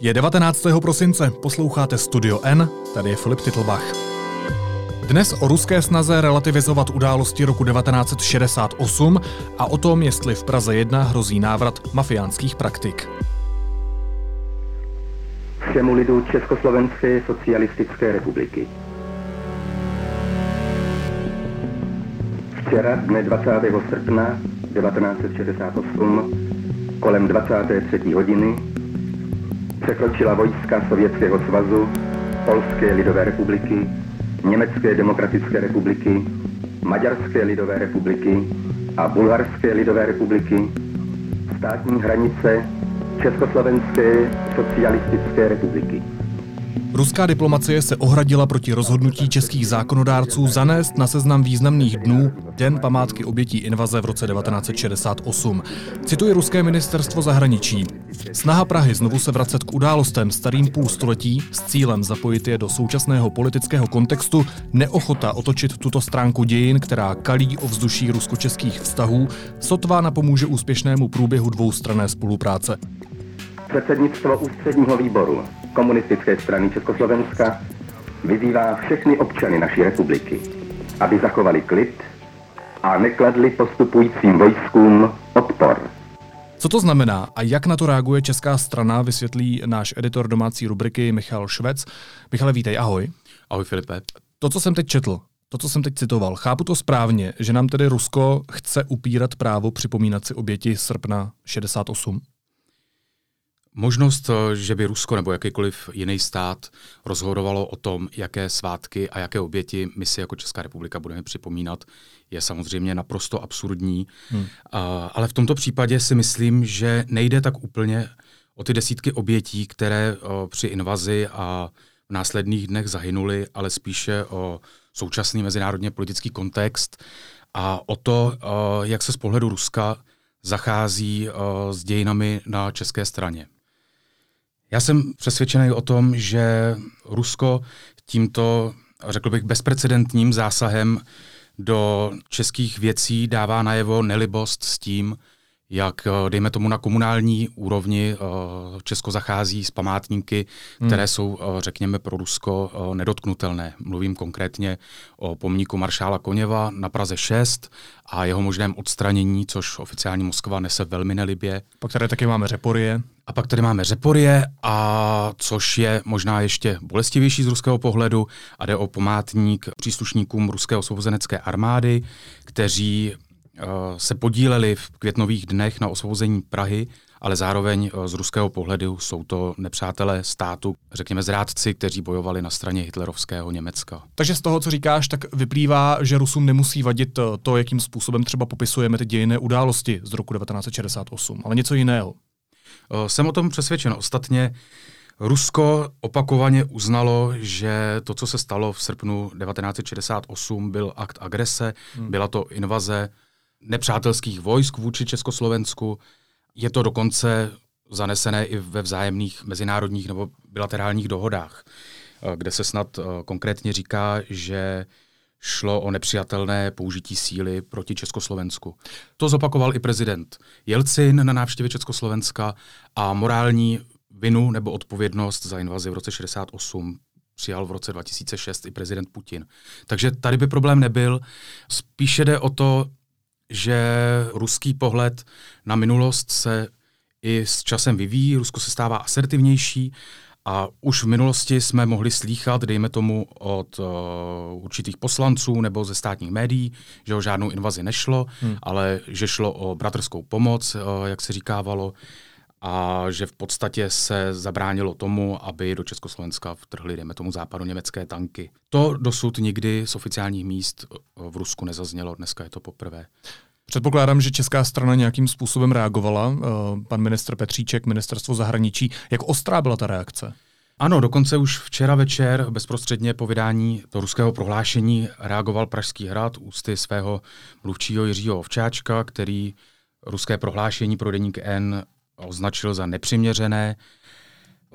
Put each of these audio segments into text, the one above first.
Je 19. prosince, posloucháte Studio N, tady je Filip Titlbach. Dnes o ruské snaze relativizovat události roku 1968 a o tom, jestli v Praze 1 hrozí návrat mafiánských praktik. Všemu lidu Československé socialistické republiky. Včera, dne 20. srpna 1968, kolem 23. hodiny, překročila vojska Sovětského svazu, Polské lidové republiky, Německé demokratické republiky, Maďarské lidové republiky a Bulharské lidové republiky státní hranice Československé socialistické republiky. Ruská diplomacie se ohradila proti rozhodnutí českých zákonodárců zanést na seznam významných dnů Den památky obětí invaze v roce 1968. Cituji ruské ministerstvo zahraničí. Snaha Prahy znovu se vracet k událostem starým půlstoletí s cílem zapojit je do současného politického kontextu, neochota otočit tuto stránku dějin, která kalí o vzduší rusko-českých vztahů, sotva napomůže úspěšnému průběhu dvoustranné spolupráce. Předsednictvo ústředního výboru komunistické strany Československa vyzývá všechny občany naší republiky, aby zachovali klid a nekladli postupujícím vojskům odpor. Co to znamená a jak na to reaguje česká strana, vysvětlí náš editor domácí rubriky Michal Švec. Michale, vítej, ahoj. Ahoj Filipe. To, co jsem teď četl, to, co jsem teď citoval, chápu to správně, že nám tedy Rusko chce upírat právo připomínat si oběti srpna 68? Možnost, eh, že by Rusko nebo jakýkoliv jiný stát rozhodovalo o tom, jaké svátky a jaké oběti my si jako Česká republika budeme připomínat, je samozřejmě naprosto absurdní. Hmm. Ale v tomto případě si myslím, že nejde tak úplně o ty desítky obětí, které eh, při invazi a v následných dnech zahynuly, ale spíše o současný mezinárodně politický kontext a o to, eh, jak se z pohledu Ruska zachází s dějinami na české straně. Já jsem přesvědčený o tom, že Rusko tímto, řekl bych, bezprecedentním zásahem do českých věcí dává najevo nelibost s tím, jak, eh, dejme tomu, na komunální úrovni eh, Česko zachází s památníky, hmm. které jsou, eh, řekněme, pro Rusko nedotknutelné. Mluvím konkrétně o pomníku maršála Koněva na Praze 6 a jeho možném odstranění, což oficiální Moskva nese velmi nelibě. Pak tady taky máme Řeporie. A pak tady máme Řeporie, a což je možná ještě bolestivější z ruského pohledu, a jde o památník příslušníkům ruské osvobozenecké armády, kteří se podíleli v květnových dnech na osvobození Prahy, ale zároveň uh, z ruského pohledu jsou to nepřátelé státu, řekněme zrádci, kteří bojovali na straně hitlerovského Německa. Takže z toho, co říkáš, tak vyplývá, že Rusům nemusí vadit eh, to, jakým způsobem třeba popisujeme ty dějinné události z roku 1968, ale něco jiného. Eh, jsem o tom přesvědčen. Ostatně Rusko opakovaně uznalo, že to, co se stalo v srpnu 1968, byl akt agrese, hmm. byla to invaze nepřátelských vojsk vůči Československu. Je to dokonce zanesené i ve vzájemných mezinárodních nebo bilaterálních dohodách, eh, kde se snad eh, konkrétně říká, že šlo o nepřijatelné použití síly proti Československu. To zopakoval i prezident Jelcin na návštěvě Československa a morální vinu nebo odpovědnost za invazi v roce 68 přijal v roce 2006 i prezident Putin. Takže tady by problém nebyl. Spíše jde o to, že ruský pohled na minulost se i s časem vyvíjí, Rusko se stává asertivnější a už v minulosti jsme mohli slýchat, dejme tomu, od uh, určitých poslanců nebo ze státních médií, že o žádnou invazi nešlo, hmm. ale že šlo o bratrskou pomoc, uh, jak se říkávalo, a že v podstatě se zabránilo tomu, aby do Československa vtrhly, dejme tomu, západu německé tanky. To dosud nikdy z oficiálních míst v Rusku nezaznělo, dneska je to poprvé. Předpokládám, že česká strana nějakým způsobem reagovala. Eh, pan ministr Petříček, ministerstvo zahraničí. Jak ostrá byla ta reakce? Ano, dokonce už včera večer, bezprostředně po vydání to ruského prohlášení, reagoval Pražský hrad ústy svého mluvčího Jiřího Ovčáčka, který ruské prohlášení pro deník N označil za nepřiměřené,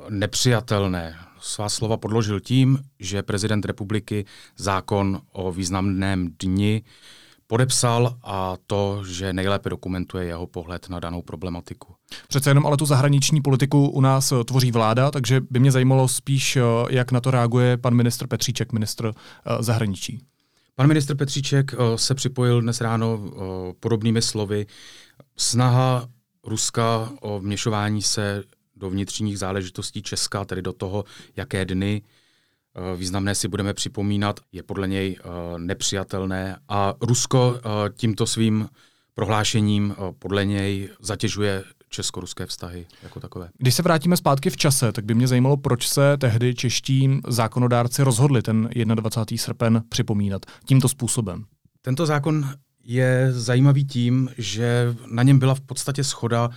nepřijatelné. Svá slova podložil tím, že prezident republiky zákon o významném dni podepsal a to, že nejlépe dokumentuje jeho pohled na danou problematiku. Přece jenom ale tu zahraniční politiku u nás eh, tvoří vláda, takže by mě zajímalo spíš, eh, jak na to reaguje pan ministr Petříček, ministr eh, zahraničí. Pan ministr Petříček se připojil dnes ráno podobnými slovy. Snaha Ruska o vměšování se do vnitřních záležitostí Česka, tedy do toho, jaké dny Eh, významné si budeme připomínat, je podle něj eh, nepřijatelné a Rusko eh, tímto svým prohlášením podle něj zatěžuje česko-ruské vztahy jako takové. Když se vrátíme zpátky v čase, tak by mě zajímalo, proč se tehdy čeští zákonodárci rozhodli ten 21. srpen připomínat tímto způsobem. Tento zákon je zajímavý tím, že na něm byla v podstatě schoda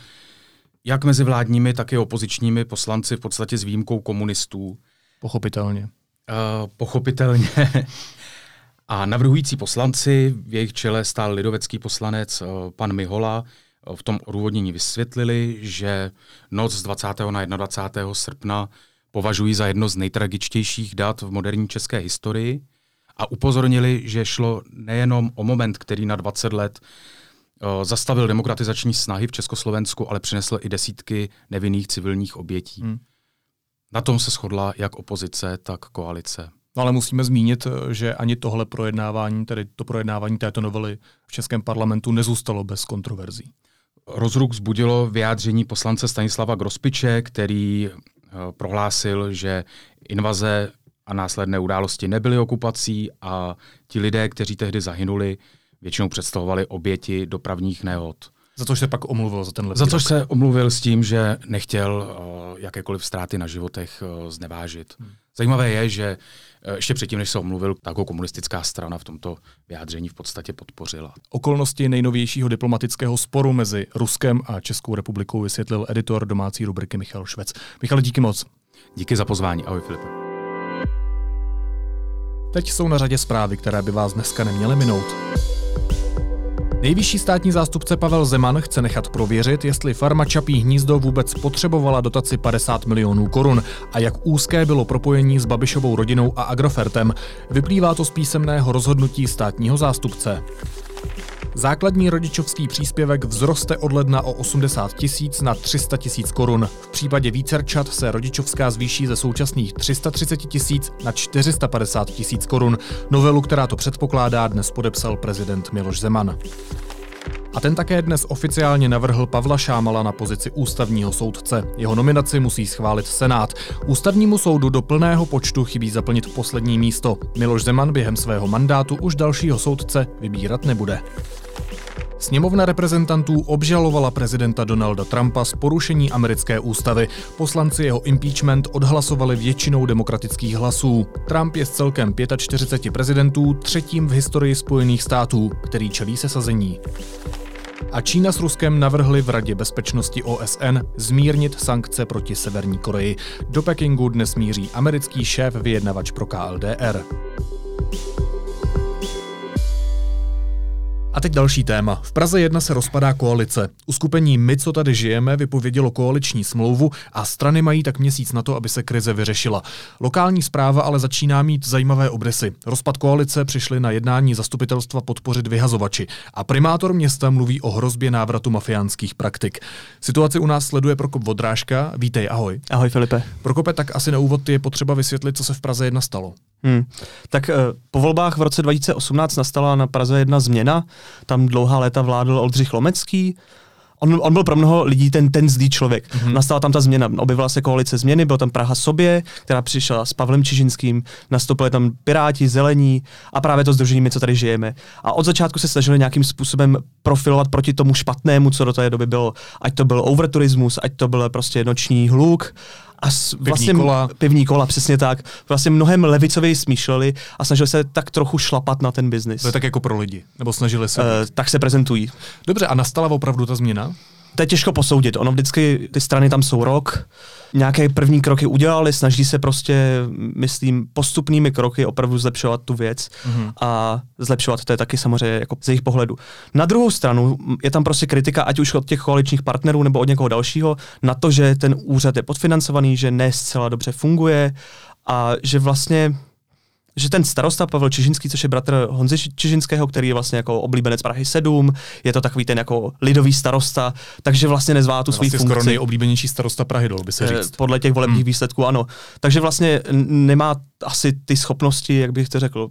jak mezi vládními, tak i opozičními poslanci, v podstatě s výjimkou komunistů. Pochopitelně. Uh, pochopitelně. A navrhující poslanci, v jejich čele stál lidovecký poslanec uh, pan Mihola, uh, v tom odůvodnění vysvětlili, že noc z 20. na 21. srpna považují za jedno z nejtragičtějších dat v moderní české historii a upozornili, že šlo nejenom o moment, který na 20 let zastavil demokratizační snahy v Československu, ale přinesl i desítky nevinných civilních obětí. Hmm. Na tom se shodla jak opozice, tak koalice. No ale musíme zmínit, že ani tohle projednávání, tedy to projednávání této novely v Českém parlamentu nezůstalo bez kontroverzí. Rozruch vzbudilo vyjádření poslance Stanislava Grospiče, který eh, prohlásil, že invaze a následné události nebyly okupací a ti lidé, kteří tehdy zahynuli, většinou představovali oběti dopravních nehod. Za což se pak omluvil za tenhle Za což se omluvil s tím, že nechtěl uh, jakékoliv ztráty na životech uh, znevážit. Hmm. Zajímavé je, že uh, ještě předtím, než se omluvil, tak ho komunistická strana v tomto vyjádření v podstatě podpořila. Okolnosti nejnovějšího diplomatického sporu mezi Ruskem a Českou republikou vysvětlil editor domácí rubriky Michal Švec. Michal, díky moc. Díky za pozvání. Ahoj Filipe. Teď jsou na řadě zprávy, které by vás dneska neměly minout. Nejvyšší státní zástupce Pavel Zeman chce nechat prověřit, jestli farma Čapí hnízdo vůbec potřebovala dotaci 50 milionů korun a jak úzké bylo propojení s Babišovou rodinou a Agrofertem. Vyplývá to z písemného rozhodnutí státního zástupce. Základní rodičovský příspěvek vzroste od ledna o 80 tisíc na 300 tisíc korun. V případě vícerčat se rodičovská zvýší ze současných 330 tisíc na 450 tisíc korun. Novelu, která to předpokládá, dnes podepsal prezident Miloš Zeman. A ten také dnes oficiálně navrhl Pavla Šámala na pozici ústavního soudce. Jeho nominaci musí schválit Senát. Ústavnímu soudu do plného počtu chybí zaplnit poslední místo. Miloš Zeman během svého mandátu už dalšího soudce vybírat nebude. Sněmovna reprezentantů obžalovala prezidenta Donalda Trumpa z porušení americké ústavy. Poslanci jeho impeachment odhlasovali většinou demokratických hlasů. Trump je z celkem 45 prezidentů třetím v historii Spojených států, který čelí sesazení. A Čína s Ruskem navrhli v Radě bezpečnosti OSN zmírnit sankce proti Severní Koreji. Do Pekingu dnes míří americký šéf vyjednavač pro KLDR. A teď další téma. V Praze 1 se rozpadá koalice. Uskupení My, co tady žijeme, vypovědělo koaliční smlouvu a strany mají tak měsíc na to, aby se krize vyřešila. Lokální zpráva ale začíná mít zajímavé obrysy. Rozpad koalice přišli na jednání zastupitelstva podpořit vyhazovači a primátor města mluví o hrozbě návratu mafiánských praktik. Situaci u nás sleduje Prokop Vodrážka. Vítej, ahoj. Ahoj Filipe. Prokope, tak asi na úvod je potřeba vysvětlit, co se v Praze 1 stalo. Hmm. Tak uh, po volbách v roce 2018 nastala na Praze jedna změna. Tam dlouhá léta vládl Oldřich Lomecký. On, on byl pro mnoho lidí ten, ten zlý člověk. Mm-hmm. Nastala tam ta změna. Objevila se koalice změny, byl tam Praha sobě, která přišla s Pavlem Čižinským, nastoupili tam Piráti, Zelení a právě to združení My, co tady žijeme. A od začátku se snažili nějakým způsobem profilovat proti tomu špatnému, co do té doby bylo. Ať to byl overturismus, ať to byl prostě noční hluk, a s, pivní vlastně kola. pivní kola, přesně tak. Vlastně mnohem levicověji smýšleli a snažili se tak trochu šlapat na ten biznis. To je tak jako pro lidi, nebo snažili se? Uh, tak se prezentují. Dobře, a nastala opravdu ta změna? To je těžko posoudit. Ono vždycky, ty strany tam jsou rok, nějaké první kroky udělali, snaží se prostě, myslím, postupnými kroky opravdu zlepšovat tu věc mm-hmm. a zlepšovat to je taky samozřejmě jako z jejich pohledu. Na druhou stranu je tam prostě kritika, ať už od těch koaličních partnerů nebo od někoho dalšího, na to, že ten úřad je podfinancovaný, že ne zcela dobře funguje a že vlastně že ten starosta Pavel Čižinský, což je bratr Honzy Čižinského, který je vlastně jako oblíbenec Prahy 7, je to takový ten jako lidový starosta, takže vlastně nezvá tu vlastně funkci. skoro nejoblíbenější starosta Prahy, dalo by se Eh, říct. Podle těch volebních hmm. výsledků, ano. Takže vlastně nemá asi ty schopnosti, jak bych to řekl,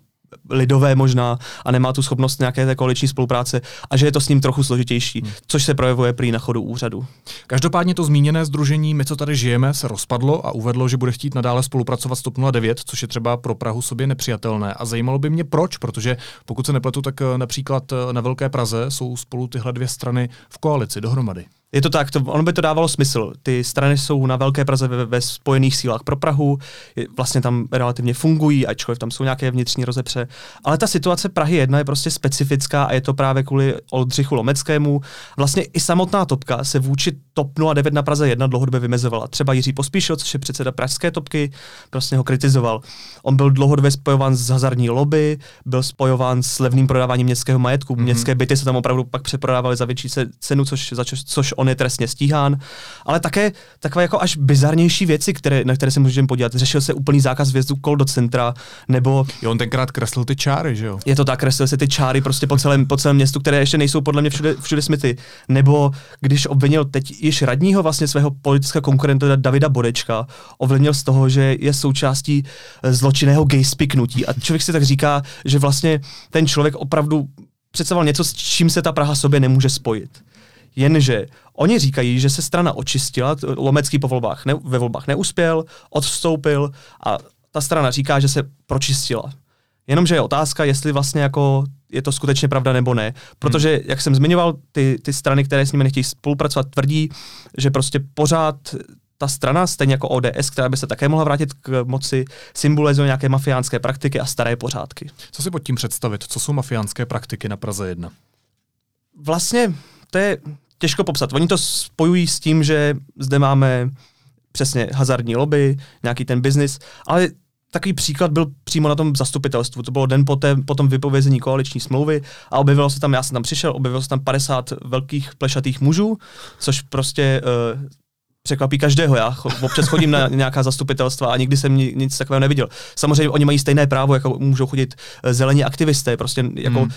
lidové možná a nemá tu schopnost nějaké té koaliční spolupráce a že je to s ním trochu složitější, hmm. což se projevuje prý na chodu úřadu. Každopádně to zmíněné združení My, co tady žijeme, se rozpadlo a uvedlo, že bude chtít nadále spolupracovat s TOP 09, což je třeba pro Prahu sobě nepřijatelné. A zajímalo by mě proč, protože pokud se nepletu, tak eh, například eh, na Velké Praze jsou spolu tyhle dvě strany v koalici dohromady. Je to tak, to, ono by to dávalo smysl. Ty strany jsou na Velké Praze ve, ve spojených sílách pro Prahu, je, vlastně tam relativně fungují, ačkoliv tam jsou nějaké vnitřní rozepře. Ale ta situace Prahy 1 je prostě specifická a je to právě kvůli Oldřichu Lomeckému. Vlastně i samotná topka se vůči TOP 09 na Praze 1 dlouhodobě vymezovala. Třeba Jiří Pospíšil, což je předseda pražské topky, prostě ho kritizoval. On byl dlouhodobě spojován s hazardní lobby, byl spojován s levným prodáváním městského majetku. Mm-hmm. Městské byty se tam opravdu pak přeprodávaly za větší cenu, což, za čo, což on je trestně stíhán, ale také takové jako až bizarnější věci, které, na které se můžeme podívat. Řešil se úplný zákaz vjezdu kol do centra, nebo... Jo, on tenkrát kreslil ty čáry, že jo? Je to tak, kreslil se ty čáry prostě po celém, po celém městu, které ještě nejsou podle mě všude, všude smyty. Nebo když obvinil teď již radního vlastně svého politického konkurenta Davida Bodečka, obvinil z toho, že je součástí zločinného gay spiknutí. A člověk si tak říká, že vlastně ten člověk opravdu představoval něco, s čím se ta Praha sobě nemůže spojit. Jenže oni říkají, že se strana očistila, Lomecký po volbách ne, ve volbách neuspěl, odstoupil a ta strana říká, že se pročistila. Jenomže je otázka, jestli vlastně jako je to skutečně pravda nebo ne. Protože, hmm. jak jsem zmiňoval, ty, ty strany, které s nimi nechtějí spolupracovat, tvrdí, že prostě pořád ta strana, stejně jako ODS, která by se také mohla vrátit k moci, symbolizuje nějaké mafiánské praktiky a staré pořádky. Co si pod tím představit? Co jsou mafiánské praktiky na Praze 1? Vlastně to je těžko popsat. Oni to spojují s tím, že zde máme přesně hazardní lobby, nějaký ten biznis, ale takový příklad byl přímo na tom zastupitelstvu. To bylo den poté, po tom vypovězení koaliční smlouvy a objevilo se tam, já jsem tam přišel, objevilo se tam 50 velkých plešatých mužů, což prostě uh, překvapí každého. Já občas chodím na nějaká zastupitelstva a nikdy jsem nic takového neviděl. Samozřejmě oni mají stejné právo, jako můžou chodit eh, zelení aktivisté, prostě jako hmm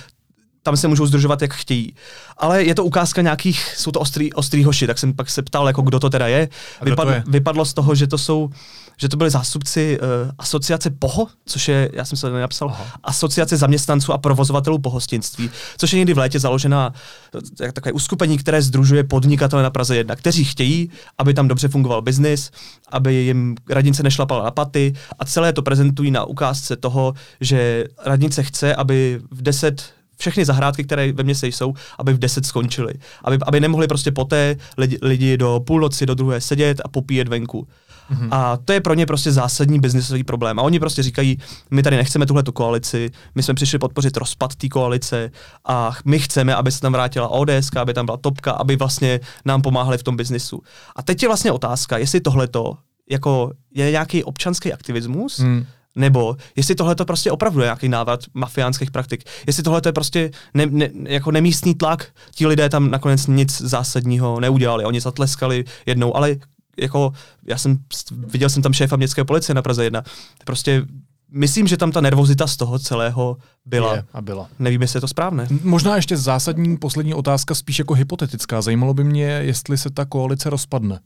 tam se můžou združovat, jak chtějí. Ale je to ukázka nějakých, jsou to ostrý, ostrý hoši, tak jsem pak se ptal, jako kdo to teda je. Vypad, to je? Vypadlo z toho, že to jsou že to byli zástupci uh, asociace POHO, což je, já jsem se to nenapsal, Aha. asociace zaměstnanců a provozovatelů pohostinství, což je někdy v létě založená uh, takové uskupení, které združuje podnikatele na Praze 1, kteří chtějí, aby tam dobře fungoval biznis, aby jim radnice nešlapala na paty a celé to prezentují na ukázce toho, že radnice chce, aby v 10 všechny zahrádky, které ve městě jsou, aby v 10 skončily. Aby, aby nemohli prostě poté lidi, lidi do půlnoci, do druhé sedět a popíjet venku. Mm-hmm. A to je pro ně prostě zásadní biznisový problém. A oni prostě říkají, my tady nechceme tuhle koalici, my jsme přišli podpořit rozpad té koalice a my chceme, aby se tam vrátila ODS, aby tam byla topka, aby vlastně nám pomáhali v tom biznisu. A teď je vlastně otázka, jestli tohleto jako je nějaký občanský aktivismus, mm nebo jestli tohle to prostě opravdu je nějaký návrat mafiánských praktik, jestli tohle je prostě ne, ne, jako nemístný tlak, ti lidé tam nakonec nic zásadního neudělali, oni zatleskali jednou, ale jako já jsem, viděl jsem tam šéfa městské policie na Praze 1, prostě myslím, že tam ta nervozita z toho celého byla. Je a byla. Nevím, jestli je to správné. Možná ještě zásadní poslední otázka, spíš jako hypotetická. Zajímalo by mě, jestli se ta koalice rozpadne.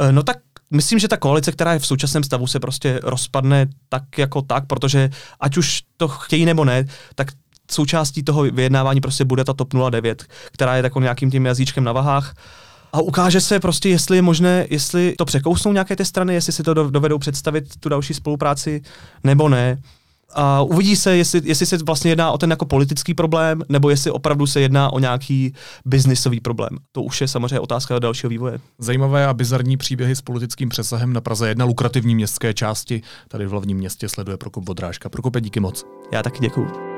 Eh, no tak myslím, že ta koalice, která je v současném stavu, se prostě rozpadne tak jako tak, protože ať už to chtějí nebo ne, tak součástí toho vyjednávání prostě bude ta TOP 09, která je takovým nějakým tím jazyčkem na vahách. A ukáže se prostě, jestli je možné, jestli to překousnou nějaké ty strany, jestli si to dovedou představit, tu další spolupráci, nebo ne. A uvidí se, jestli, jestli se vlastně jedná o ten jako politický problém, nebo jestli opravdu se jedná o nějaký biznisový problém. To už je samozřejmě otázka dalšího vývoje. Zajímavé a bizarní příběhy s politickým přesahem na Praze jedna lukrativní městské části. Tady v hlavním městě sleduje Prokop Vodrážka. Prokope, díky moc. Já taky děkuju.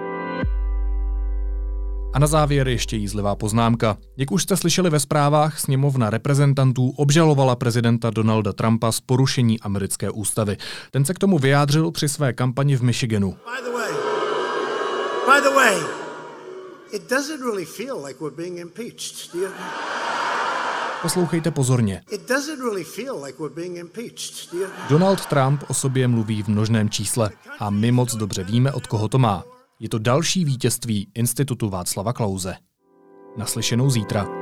A na závěr ještě jízlivá poznámka. Jak už jste slyšeli ve zprávách, sněmovna reprezentantů obžalovala prezidenta Donalda Trumpa z porušení americké ústavy. Ten se k tomu vyjádřil při své kampani v Michiganu. By the way, by the way, it doesn't really feel like we're being impeached. Do you... Poslouchejte pozorně. Donald Trump o sobě mluví v množném čísle a my moc dobře víme, od koho to má. Je to další vítězství Institutu Václava Klauze. Naslyšenou zítra.